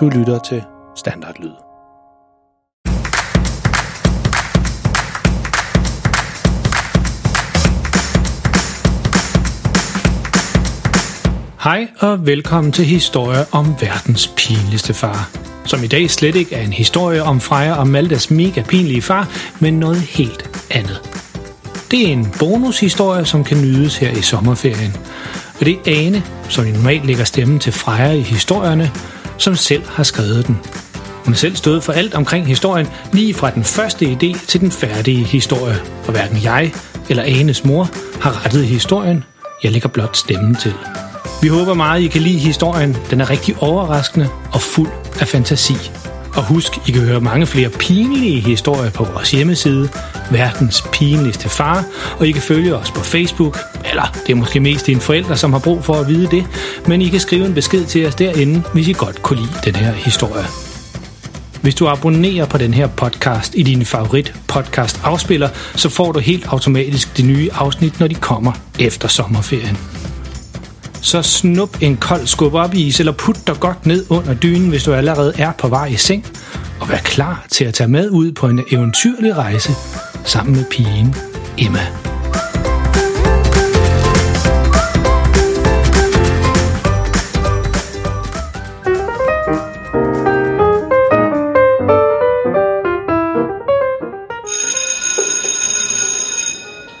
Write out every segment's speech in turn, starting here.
Du lytter til Standardlyd. Hej og velkommen til historie om verdens pinligste far. Som i dag slet ikke er en historie om Freja og Maldas mega pinlige far, men noget helt andet. Det er en bonushistorie, som kan nydes her i sommerferien. Og det er Ane, som normalt lægger stemmen til Freja i historierne, som selv har skrevet den. Hun har selv stået for alt omkring historien, lige fra den første idé til den færdige historie. Og hverken jeg eller Anes mor har rettet historien. Jeg lægger blot stemmen til. Vi håber meget, I kan lide historien. Den er rigtig overraskende og fuld af fantasi. Og husk, I kan høre mange flere pinlige historier på vores hjemmeside, Verdens Pinligste Far, og I kan følge os på Facebook, eller det er måske mest dine forældre, som har brug for at vide det, men I kan skrive en besked til os derinde, hvis I godt kunne lide den her historie. Hvis du abonnerer på den her podcast i din favorit podcast afspiller, så får du helt automatisk de nye afsnit, når de kommer efter sommerferien så snup en kold skub op i is, eller put dig godt ned under dynen, hvis du allerede er på vej i seng, og vær klar til at tage med ud på en eventyrlig rejse sammen med pigen Emma.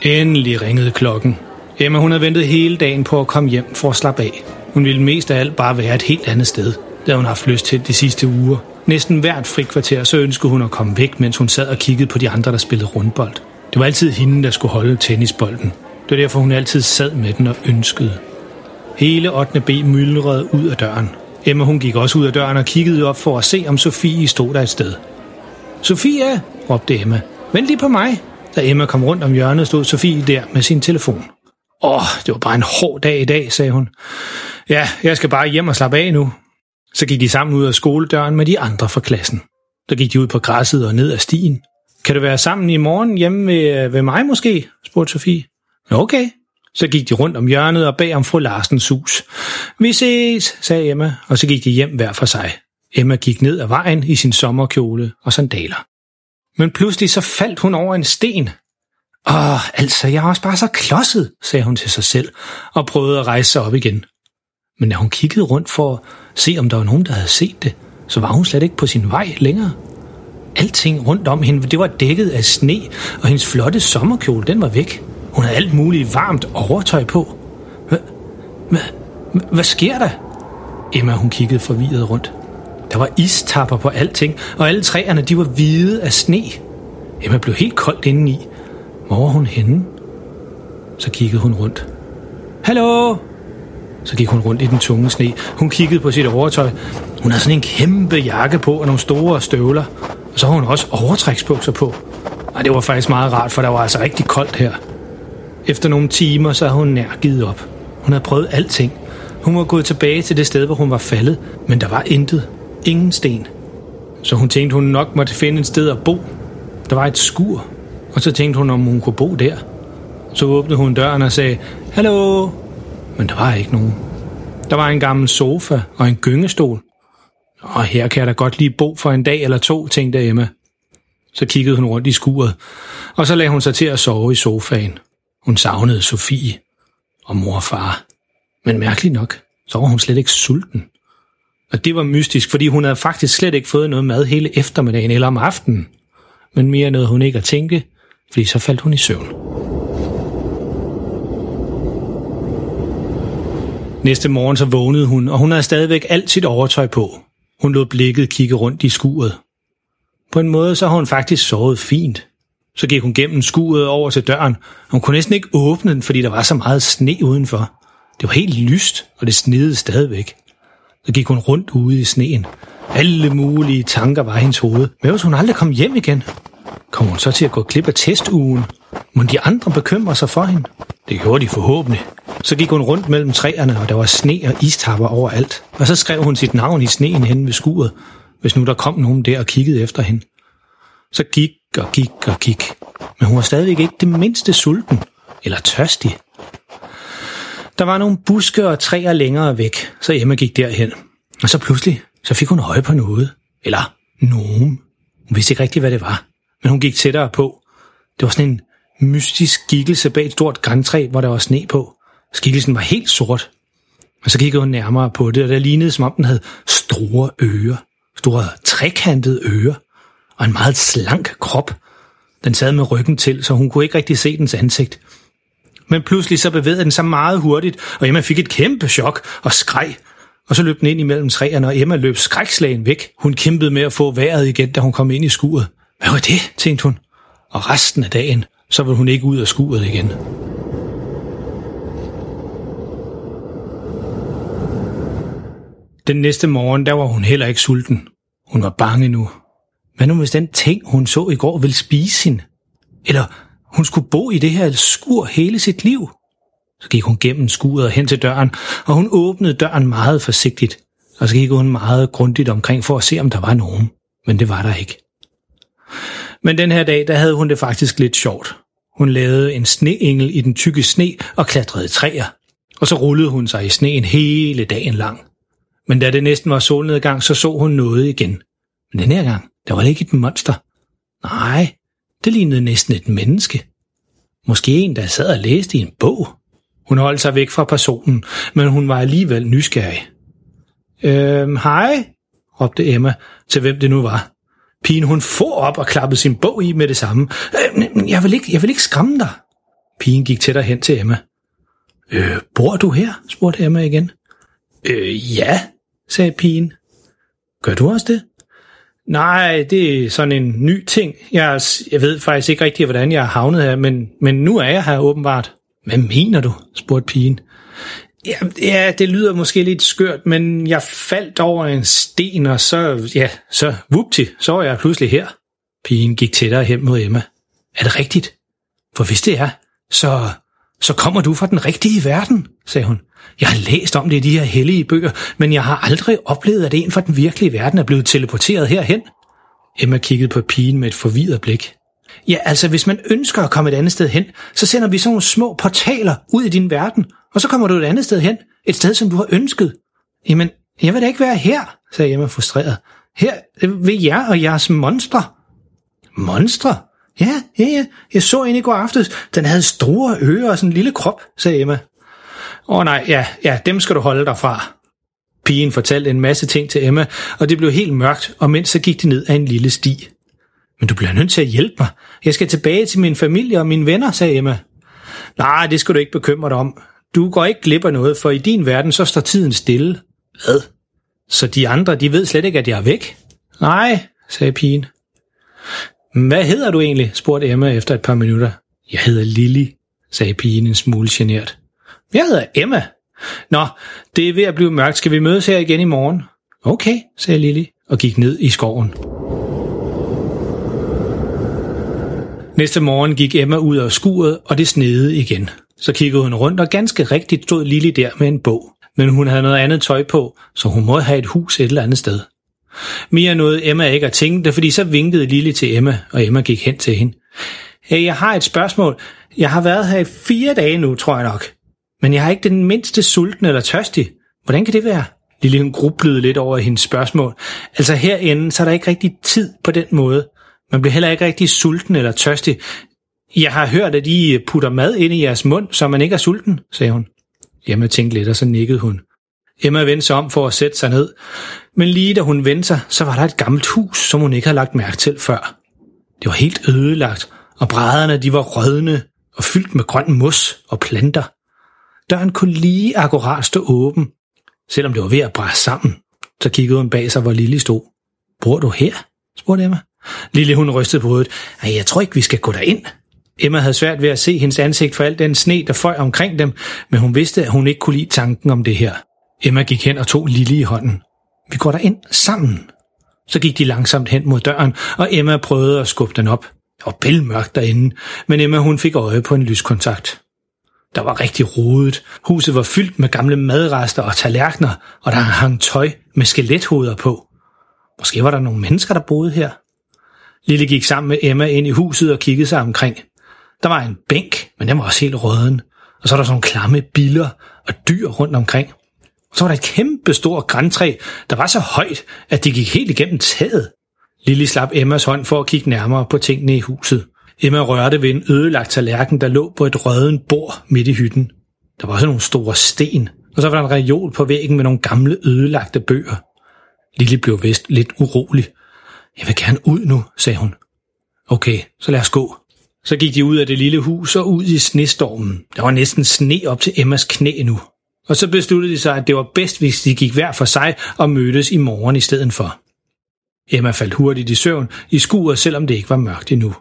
Endelig ringede klokken. Emma hun havde ventet hele dagen på at komme hjem for at slappe af. Hun ville mest af alt bare være et helt andet sted. Det havde hun haft lyst til de sidste uger. Næsten hvert frikvarter så ønskede hun at komme væk, mens hun sad og kiggede på de andre, der spillede rundbold. Det var altid hende, der skulle holde tennisbolden. Det var derfor, hun altid sad med den og ønskede. Hele 8. B myldrede ud af døren. Emma hun gik også ud af døren og kiggede op for at se, om Sofie stod der et sted. Sofie, råbte Emma. Vent lige på mig. Da Emma kom rundt om hjørnet, stod Sofie der med sin telefon. Åh, oh, det var bare en hård dag i dag, sagde hun. Ja, jeg skal bare hjem og slappe af nu. Så gik de sammen ud af skoledøren med de andre fra klassen. Så gik de ud på græsset og ned ad stien. Kan du være sammen i morgen hjemme ved, øh, ved mig måske? spurgte Sofie. Okay. Så gik de rundt om hjørnet og bag om fru Larsens hus. Vi ses, sagde Emma, og så gik de hjem hver for sig. Emma gik ned ad vejen i sin sommerkjole og sandaler. Men pludselig så faldt hun over en sten, Åh, altså, jeg er også bare så klodset, sagde hun til sig selv, og prøvede at rejse sig op igen. Men da hun kiggede rundt for at se, om der var nogen, der havde set det, så var hun slet ikke på sin vej længere. Alting rundt om hende, det var dækket af sne, og hendes flotte sommerkjole, den var væk. Hun havde alt muligt varmt overtøj på. Hvad, hvad, hvad sker der? Emma, hun kiggede forvirret rundt. Der var istapper på alting, og alle træerne, de var hvide af sne. Emma blev helt koldt indeni, hvor var hun henne? Så kiggede hun rundt. Hallo? Så gik hun rundt i den tunge sne. Hun kiggede på sit overtøj. Hun havde sådan en kæmpe jakke på og nogle store støvler. Og så havde hun også overtræksbukser på. Og det var faktisk meget rart, for der var altså rigtig koldt her. Efter nogle timer, så havde hun nær givet op. Hun havde prøvet alting. Hun var gået tilbage til det sted, hvor hun var faldet, men der var intet. Ingen sten. Så hun tænkte, hun nok måtte finde et sted at bo. Der var et skur, og så tænkte hun, om hun kunne bo der. Så åbnede hun døren og sagde, Hallo! Men der var ikke nogen. Der var en gammel sofa og en gyngestol. Og her kan jeg da godt lige bo for en dag eller to, tænkte Emma. Så kiggede hun rundt i skuret, og så lagde hun sig til at sove i sofaen. Hun savnede Sofie og mor og far. Men mærkeligt nok, så var hun slet ikke sulten. Og det var mystisk, fordi hun havde faktisk slet ikke fået noget mad hele eftermiddagen eller om aftenen. Men mere nåede hun ikke at tænke, fordi så faldt hun i søvn. Næste morgen så vågnede hun, og hun havde stadigvæk alt sit overtøj på. Hun lod blikket kigge rundt i skuret. På en måde så har hun faktisk sovet fint. Så gik hun gennem skuret over til døren, og hun kunne næsten ikke åbne den, fordi der var så meget sne udenfor. Det var helt lyst, og det snede stadigvæk. Så gik hun rundt ude i sneen. Alle mulige tanker var i hendes hoved. Men hvis hun aldrig kom hjem igen? kom hun så til at gå klip af testugen? Må de andre bekymre sig for hende? Det gjorde de forhåbentlig. Så gik hun rundt mellem træerne, og der var sne og istapper overalt. Og så skrev hun sit navn i sneen hen ved skuret, hvis nu der kom nogen der og kiggede efter hende. Så gik og gik og gik. Men hun var stadigvæk ikke det mindste sulten eller tørstig. Der var nogle buske og træer længere væk, så Emma gik derhen. Og så pludselig, så fik hun øje på noget. Eller nogen. Hun vidste ikke rigtigt, hvad det var. Men hun gik tættere på. Det var sådan en mystisk skikkelse bag et stort græntræ, hvor der var sne på. Skikkelsen var helt sort. Og så kiggede hun nærmere på det, og det lignede, som om den havde store ører. Store trekantede ører. Og en meget slank krop. Den sad med ryggen til, så hun kunne ikke rigtig se dens ansigt. Men pludselig så bevægede den sig meget hurtigt, og Emma fik et kæmpe chok og skreg. Og så løb den ind imellem træerne, og Emma løb skrækslagen væk. Hun kæmpede med at få vejret igen, da hun kom ind i skuret. Hvad var det, tænkte hun. Og resten af dagen, så ville hun ikke ud af skuret igen. Den næste morgen, der var hun heller ikke sulten. Hun var bange nu. Hvad nu hvis den ting, hun så i går, ville spise hende? Eller hun skulle bo i det her skur hele sit liv? Så gik hun gennem skuret hen til døren, og hun åbnede døren meget forsigtigt. Og så gik hun meget grundigt omkring for at se, om der var nogen. Men det var der ikke. Men den her dag, der havde hun det faktisk lidt sjovt. Hun lavede en sneengel i den tykke sne og klatrede i træer. Og så rullede hun sig i sneen hele dagen lang. Men da det næsten var solnedgang, så så hun noget igen. Men den her gang, der var det ikke et monster. Nej, det lignede næsten et menneske. Måske en, der sad og læste i en bog. Hun holdt sig væk fra personen, men hun var alligevel nysgerrig. Øhm, hej, råbte Emma til hvem det nu var. Pigen hun for op og klappede sin bog i med det samme. Øh, jeg vil ikke, jeg vil ikke skræmme dig. Pigen gik tættere hen til Emma. Øh, bor du her? spurgte Emma igen. Øh, ja, sagde pigen. Gør du også det? Nej, det er sådan en ny ting. Jeg, jeg ved faktisk ikke rigtig, hvordan jeg er havnet her, men, men nu er jeg her åbenbart. Hvad mener du? spurgte pigen. Ja, ja, det lyder måske lidt skørt, men jeg faldt over en sten, og så, ja, så vupti, så var jeg pludselig her. Pigen gik tættere hen mod Emma. Er det rigtigt? For hvis det er, så, så kommer du fra den rigtige verden, sagde hun. Jeg har læst om det i de her hellige bøger, men jeg har aldrig oplevet, at en fra den virkelige verden er blevet teleporteret herhen. Emma kiggede på pigen med et forvirret blik. Ja, altså hvis man ønsker at komme et andet sted hen, så sender vi sådan nogle små portaler ud i din verden, og så kommer du et andet sted hen, et sted, som du har ønsket. Jamen, jeg vil da ikke være her, sagde Emma frustreret. Her ved jer og jeres monstre. Monstre? Ja, ja, ja. Jeg så en i går aftes. Den havde store ører og sådan en lille krop, sagde Emma. Åh oh, nej, ja, ja, dem skal du holde dig fra. Pigen fortalte en masse ting til Emma, og det blev helt mørkt, og mens så gik de ned ad en lille sti. Men du bliver nødt til at hjælpe mig. Jeg skal tilbage til min familie og mine venner, sagde Emma. Nej, det skal du ikke bekymre dig om. Du går ikke glip af noget, for i din verden så står tiden stille. Hvad? Så de andre, de ved slet ikke, at jeg er væk? Nej, sagde pigen. Hvad hedder du egentlig? spurgte Emma efter et par minutter. Jeg hedder Lilly, sagde pigen en smule genert. Jeg hedder Emma. Nå, det er ved at blive mørkt. Skal vi mødes her igen i morgen? Okay, sagde Lilly og gik ned i skoven. Næste morgen gik Emma ud af skuret, og det snede igen. Så kiggede hun rundt, og ganske rigtigt stod Lili der med en bog. Men hun havde noget andet tøj på, så hun måtte have et hus et eller andet sted. Mere nåede Emma ikke at tænke det, fordi så vinkede Lili til Emma, og Emma gik hen til hende. Hey, jeg har et spørgsmål. Jeg har været her i fire dage nu, tror jeg nok. Men jeg har ikke den mindste sulten eller tørstig. Hvordan kan det være? Lille hun grublede lidt over hendes spørgsmål. Altså herinde, så er der ikke rigtig tid på den måde. Man bliver heller ikke rigtig sulten eller tørstig. Jeg har hørt, at I putter mad ind i jeres mund, så man ikke er sulten, sagde hun. Emma tænkte lidt, og så nikkede hun. Emma vendte sig om for at sætte sig ned. Men lige da hun vendte sig, så var der et gammelt hus, som hun ikke havde lagt mærke til før. Det var helt ødelagt, og brædderne de var rødne og fyldt med grøn mos og planter. Døren kunne lige akkurat stå åben, selvom det var ved at brænde sammen. Så kiggede hun bag sig, hvor Lille stod. Bor du her? spurgte Emma. Lille hun rystede på hovedet. Ej, jeg tror ikke, vi skal gå derind. Emma havde svært ved at se hendes ansigt for al den sne, der føj omkring dem, men hun vidste, at hun ikke kunne lide tanken om det her. Emma gik hen og tog Lille i hånden. Vi går derind sammen. Så gik de langsomt hen mod døren, og Emma prøvede at skubbe den op. Det var bælmørkt derinde, men Emma hun fik øje på en lyskontakt. Der var rigtig rodet. Huset var fyldt med gamle madrester og tallerkener, og der hang tøj med skelethoveder på. Måske var der nogle mennesker, der boede her. Lille gik sammen med Emma ind i huset og kiggede sig omkring. Der var en bænk, men den var også helt røden. Og så var der sådan nogle klamme biller og dyr rundt omkring. Og Så var der et kæmpe stort græntræ, der var så højt, at det gik helt igennem taget. Lille slap Emmas hånd for at kigge nærmere på tingene i huset. Emma rørte ved en ødelagt tallerken, der lå på et rødden bord midt i hytten. Der var også nogle store sten, og så var der en reol på væggen med nogle gamle ødelagte bøger. Lille blev vist lidt urolig. Jeg vil gerne ud nu, sagde hun. Okay, så lad os gå. Så gik de ud af det lille hus og ud i snestormen. Der var næsten sne op til Emmas knæ nu. Og så besluttede de sig, at det var bedst, hvis de gik hver for sig og mødtes i morgen i stedet for. Emma faldt hurtigt i søvn i skuret, selvom det ikke var mørkt endnu.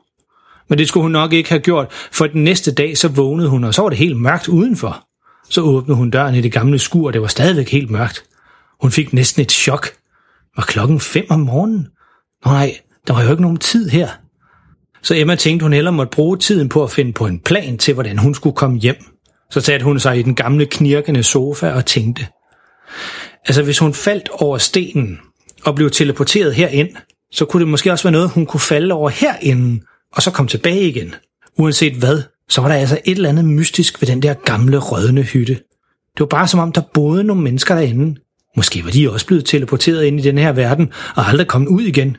Men det skulle hun nok ikke have gjort, for den næste dag så vågnede hun, og så var det helt mørkt udenfor. Så åbnede hun døren i det gamle skur, og det var stadigvæk helt mørkt. Hun fik næsten et chok. Var klokken fem om morgenen? Nej, der var jo ikke nogen tid her. Så Emma tænkte, hun hellere måtte bruge tiden på at finde på en plan til, hvordan hun skulle komme hjem. Så satte hun sig i den gamle knirkende sofa og tænkte. Altså, hvis hun faldt over stenen og blev teleporteret herind, så kunne det måske også være noget, hun kunne falde over herinde, og så komme tilbage igen. Uanset hvad, så var der altså et eller andet mystisk ved den der gamle rødne hytte. Det var bare som om, der boede nogle mennesker derinde. Måske var de også blevet teleporteret ind i den her verden og aldrig kommet ud igen.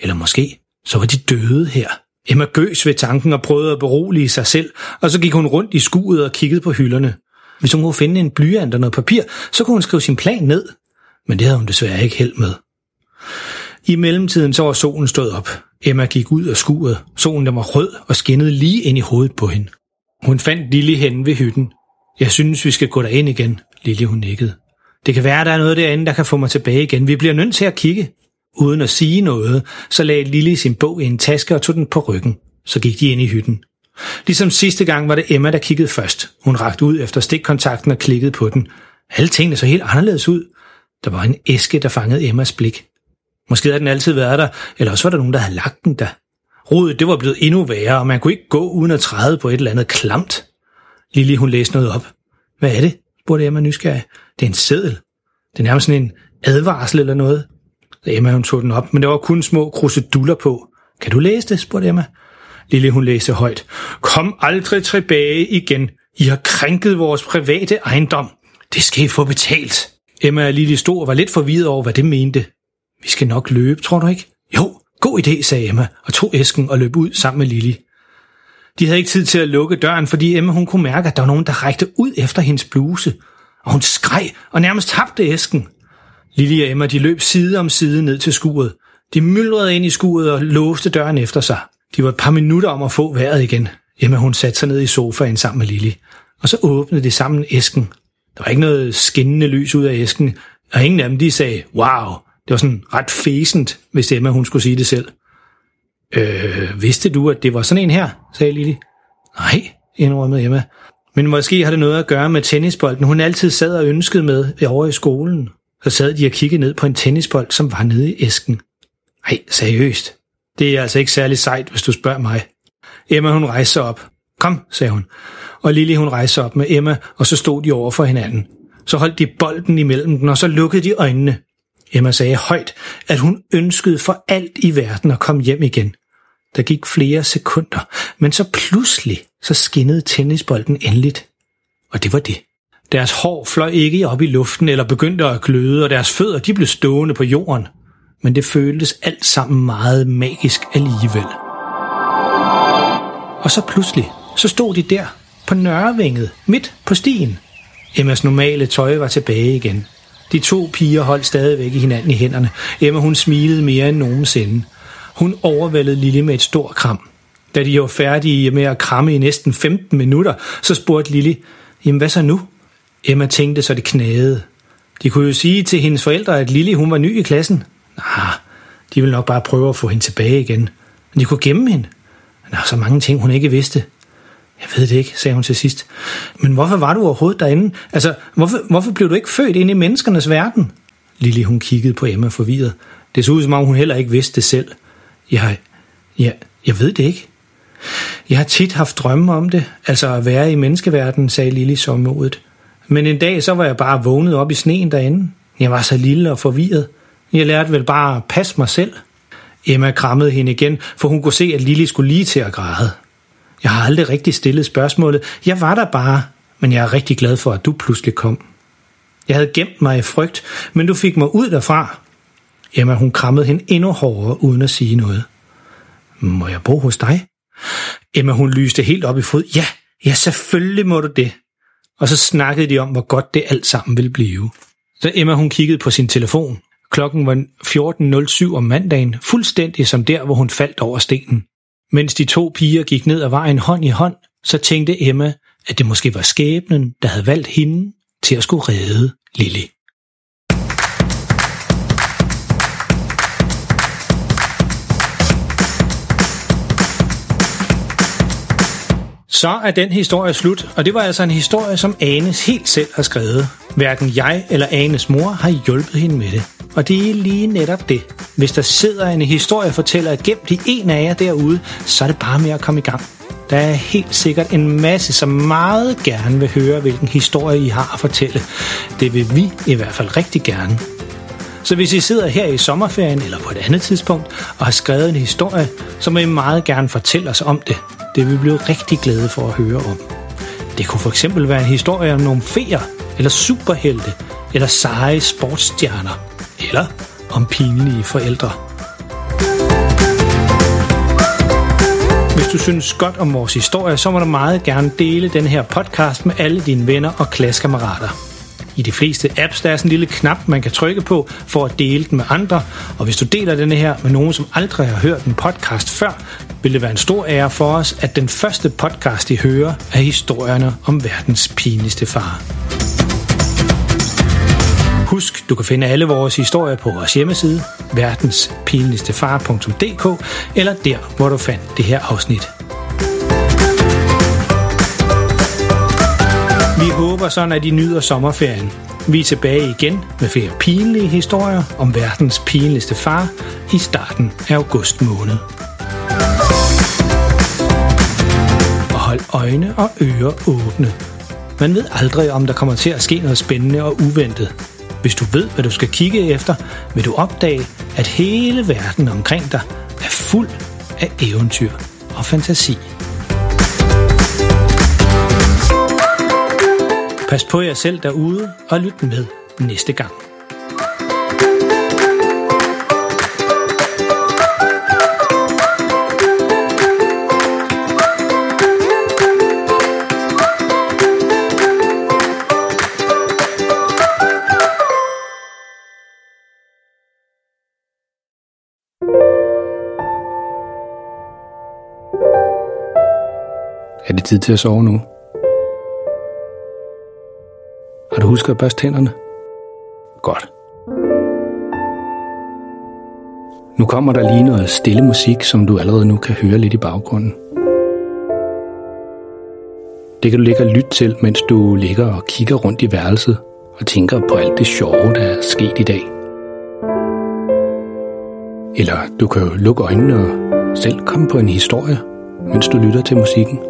Eller måske, så var de døde her. Emma gøs ved tanken og prøvede at berolige sig selv, og så gik hun rundt i skuet og kiggede på hylderne. Hvis hun kunne finde en blyant og noget papir, så kunne hun skrive sin plan ned. Men det havde hun desværre ikke held med. I mellemtiden så var solen stået op. Emma gik ud af skuret. Solen der var rød og skinnede lige ind i hovedet på hende. Hun fandt Lille hen ved hytten. Jeg synes, vi skal gå derind igen, Lille hun nikkede. Det kan være, der er noget derinde, der kan få mig tilbage igen. Vi bliver nødt til at kigge. Uden at sige noget, så lagde Lille sin bog i en taske og tog den på ryggen. Så gik de ind i hytten. Ligesom sidste gang var det Emma, der kiggede først. Hun rakte ud efter stikkontakten og klikkede på den. Alle tingene så helt anderledes ud. Der var en æske, der fangede Emmas blik. Måske havde den altid været der, eller også var der nogen, der havde lagt den der. Rodet, det var blevet endnu værre, og man kunne ikke gå uden at træde på et eller andet klamt. Lili, hun læste noget op. Hvad er det? spurgte Emma nysgerrig. Det er en seddel. Det er nærmest sådan en advarsel eller noget. Så Emma hun tog den op, men der var kun små kruseduller på. Kan du læse det? spurgte Emma. Lille hun læste højt. Kom aldrig tilbage igen. I har krænket vores private ejendom. Det skal I få betalt. Emma og Lille stod og var lidt forvirret over, hvad det mente. Vi skal nok løbe, tror du ikke? Jo, god idé, sagde Emma, og tog æsken og løb ud sammen med Lille. De havde ikke tid til at lukke døren, fordi Emma hun kunne mærke, at der var nogen, der rækte ud efter hendes bluse. Og hun skreg og nærmest tabte æsken. Lili og Emma de løb side om side ned til skuret. De myldrede ind i skuret og låste døren efter sig. De var et par minutter om at få vejret igen. Emma hun satte sig ned i sofaen sammen med Lili. Og så åbnede de sammen æsken. Der var ikke noget skinnende lys ud af æsken, og ingen af dem de sagde, wow, det var sådan ret fæsent, hvis Emma hun skulle sige det selv. Øh, vidste du, at det var sådan en her, sagde Lili. Nej, indrømmede Emma. Men måske har det noget at gøre med tennisbolden, hun altid sad og ønskede med øh, over i skolen. Så sad de og kiggede ned på en tennisbold, som var nede i æsken. Nej, seriøst. Det er altså ikke særlig sejt, hvis du spørger mig. Emma hun rejste sig op. Kom, sagde hun. Og Lili hun rejste sig op med Emma, og så stod de over for hinanden. Så holdt de bolden imellem dem, og så lukkede de øjnene. Emma sagde højt, at hun ønskede for alt i verden at komme hjem igen. Der gik flere sekunder, men så pludselig så skinnede tennisbolden endeligt. Og det var det. Deres hår fløj ikke op i luften eller begyndte at gløde, og deres fødder de blev stående på jorden. Men det føltes alt sammen meget magisk alligevel. Og så pludselig, så stod de der, på Nørrevinget, midt på stien. Emmas normale tøj var tilbage igen. De to piger holdt stadigvæk i hinanden i hænderne. Emma hun smilede mere end nogensinde. Hun overvældede Lille med et stort kram. Da de var færdige med at kramme i næsten 15 minutter, så spurgte Lille, jamen hvad så nu? Emma tænkte, så det knagede. De kunne jo sige til hendes forældre, at Lille hun var ny i klassen. Nej, de ville nok bare prøve at få hende tilbage igen. Men de kunne gemme hende. Men der var så mange ting, hun ikke vidste. Jeg ved det ikke, sagde hun til sidst. Men hvorfor var du overhovedet derinde? Altså, hvorfor, hvorfor blev du ikke født ind i menneskernes verden? Lille hun kiggede på Emma forvirret. Det så ud, som om hun heller ikke vidste det selv. Jeg, jeg, jeg ved det ikke. Jeg har tit haft drømme om det, altså at være i menneskeverdenen, sagde Lille sommermodet. Men en dag så var jeg bare vågnet op i sneen derinde. Jeg var så lille og forvirret. Jeg lærte vel bare at passe mig selv. Emma krammede hende igen, for hun kunne se, at Lili skulle lige til at græde. Jeg har aldrig rigtig stillet spørgsmålet. Jeg var der bare, men jeg er rigtig glad for, at du pludselig kom. Jeg havde gemt mig i frygt, men du fik mig ud derfra. Emma, hun krammede hende endnu hårdere, uden at sige noget. Må jeg bo hos dig? Emma, hun lyste helt op i fod. Ja, ja, selvfølgelig må du det. Og så snakkede de om, hvor godt det alt sammen ville blive. Så Emma, hun kiggede på sin telefon. Klokken var 14.07 om mandagen, fuldstændig som der, hvor hun faldt over stenen. Mens de to piger gik ned ad vejen hånd i hånd, så tænkte Emma, at det måske var skæbnen, der havde valgt hende til at skulle redde Lily. Så er den historie slut, og det var altså en historie, som Anes helt selv har skrevet. Hverken jeg eller Anes mor har hjulpet hende med det. Og det er lige netop det. Hvis der sidder en historiefortæller gemt i en af jer derude, så er det bare med at komme i gang. Der er helt sikkert en masse, som meget gerne vil høre, hvilken historie I har at fortælle. Det vil vi i hvert fald rigtig gerne. Så hvis I sidder her i sommerferien eller på et andet tidspunkt og har skrevet en historie, så må I meget gerne fortælle os om det. Det vil vi blive rigtig glade for at høre om. Det kunne for eksempel være en historie om nogle feer, eller superhelte, eller seje sportsstjerner, eller om pinlige forældre. Hvis du synes godt om vores historie, så må du meget gerne dele den her podcast med alle dine venner og klassekammerater. I de fleste apps der er sådan en lille knap, man kan trykke på for at dele den med andre. Og hvis du deler denne her med nogen, som aldrig har hørt en podcast før, vil det være en stor ære for os, at den første podcast, de hører, er historierne om verdens pinligste far. Husk, du kan finde alle vores historier på vores hjemmeside, verdenspinligstefar.dk, eller der, hvor du fandt det her afsnit. Vi håber sådan, at I nyder sommerferien. Vi er tilbage igen med flere pinlige historier om verdens pinligste far i starten af august måned. Og hold øjne og ører åbne. Man ved aldrig, om der kommer til at ske noget spændende og uventet. Hvis du ved, hvad du skal kigge efter, vil du opdage, at hele verden omkring dig er fuld af eventyr og fantasi. Pas på jer selv derude og lyt med næste gang. Er det tid til at sove nu? Har at børste tænderne? Godt. Nu kommer der lige noget stille musik, som du allerede nu kan høre lidt i baggrunden. Det kan du ligge og lytte til, mens du ligger og kigger rundt i værelset og tænker på alt det sjove, der er sket i dag. Eller du kan jo lukke øjnene og selv komme på en historie, mens du lytter til musikken.